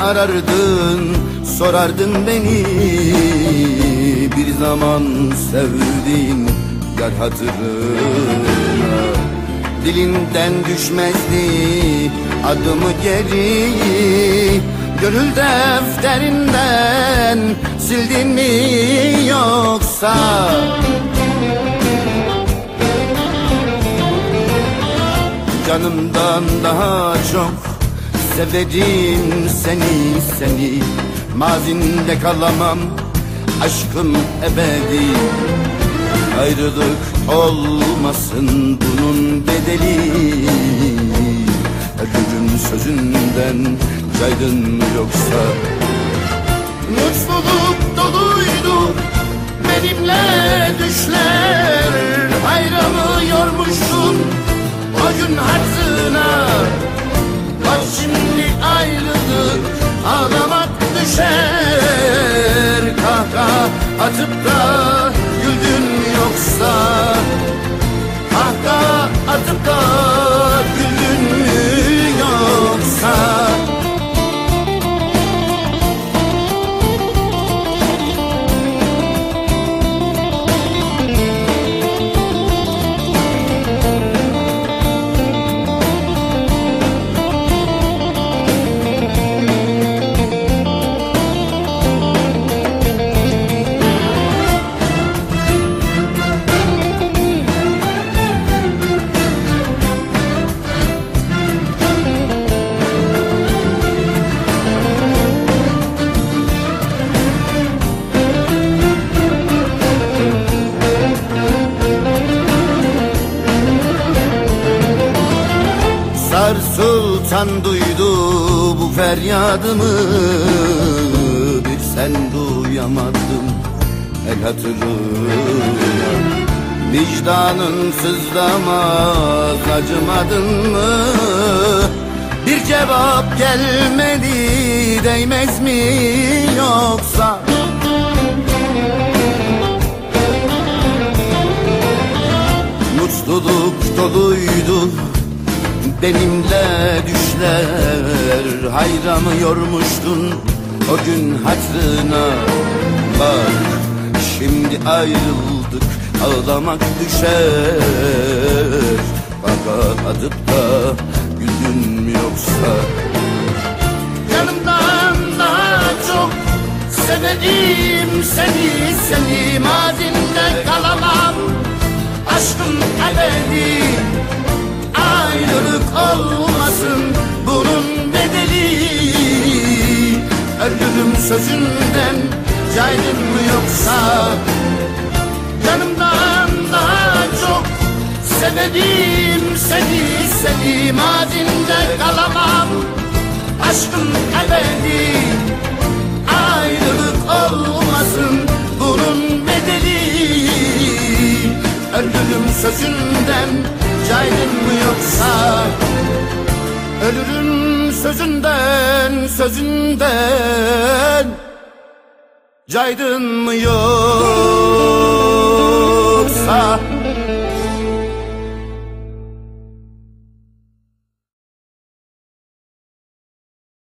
arardın sorardın beni. Bir zaman sevdiğin yar hatırına. Dilinden düşmezdi adımı geri. Gönül defterinden sildin mi yoksa? Canımdan daha çok severim seni seni Mazinde kalamam. Aşkım ebedi. Ayrılık olmasın bunun bedeli. Ölürüm sözünden caydın yoksa. Mutluluk atıp da güldün yoksa Kahkaha atıp da Sar Sultan duydu bu feryadımı. Bir sen duyamadın el hatırına Vicdanın sızlamaz acımadın mı? Bir cevap gelmedi değmez mi yoksa? Mutluluk doluydu benimle düşler Hayramı yormuştun o gün hatırına Bak şimdi ayrıldık ağlamak düşer. Baka adıp da güldün mü yoksa? Yanımdan daha çok severim seni seni. Mazinde kalamam aşkım ebedi Ölürüm sözünden caydın mı yoksa? Canımdan daha çok severim seni seni Mazinde kalamam. Aşkım ebedi Ayrılık olmasın bunun bedeli. Ölürüm sözünden caydın mı yoksa? Ölürüm sözünden sözünden Caydın mı yoksa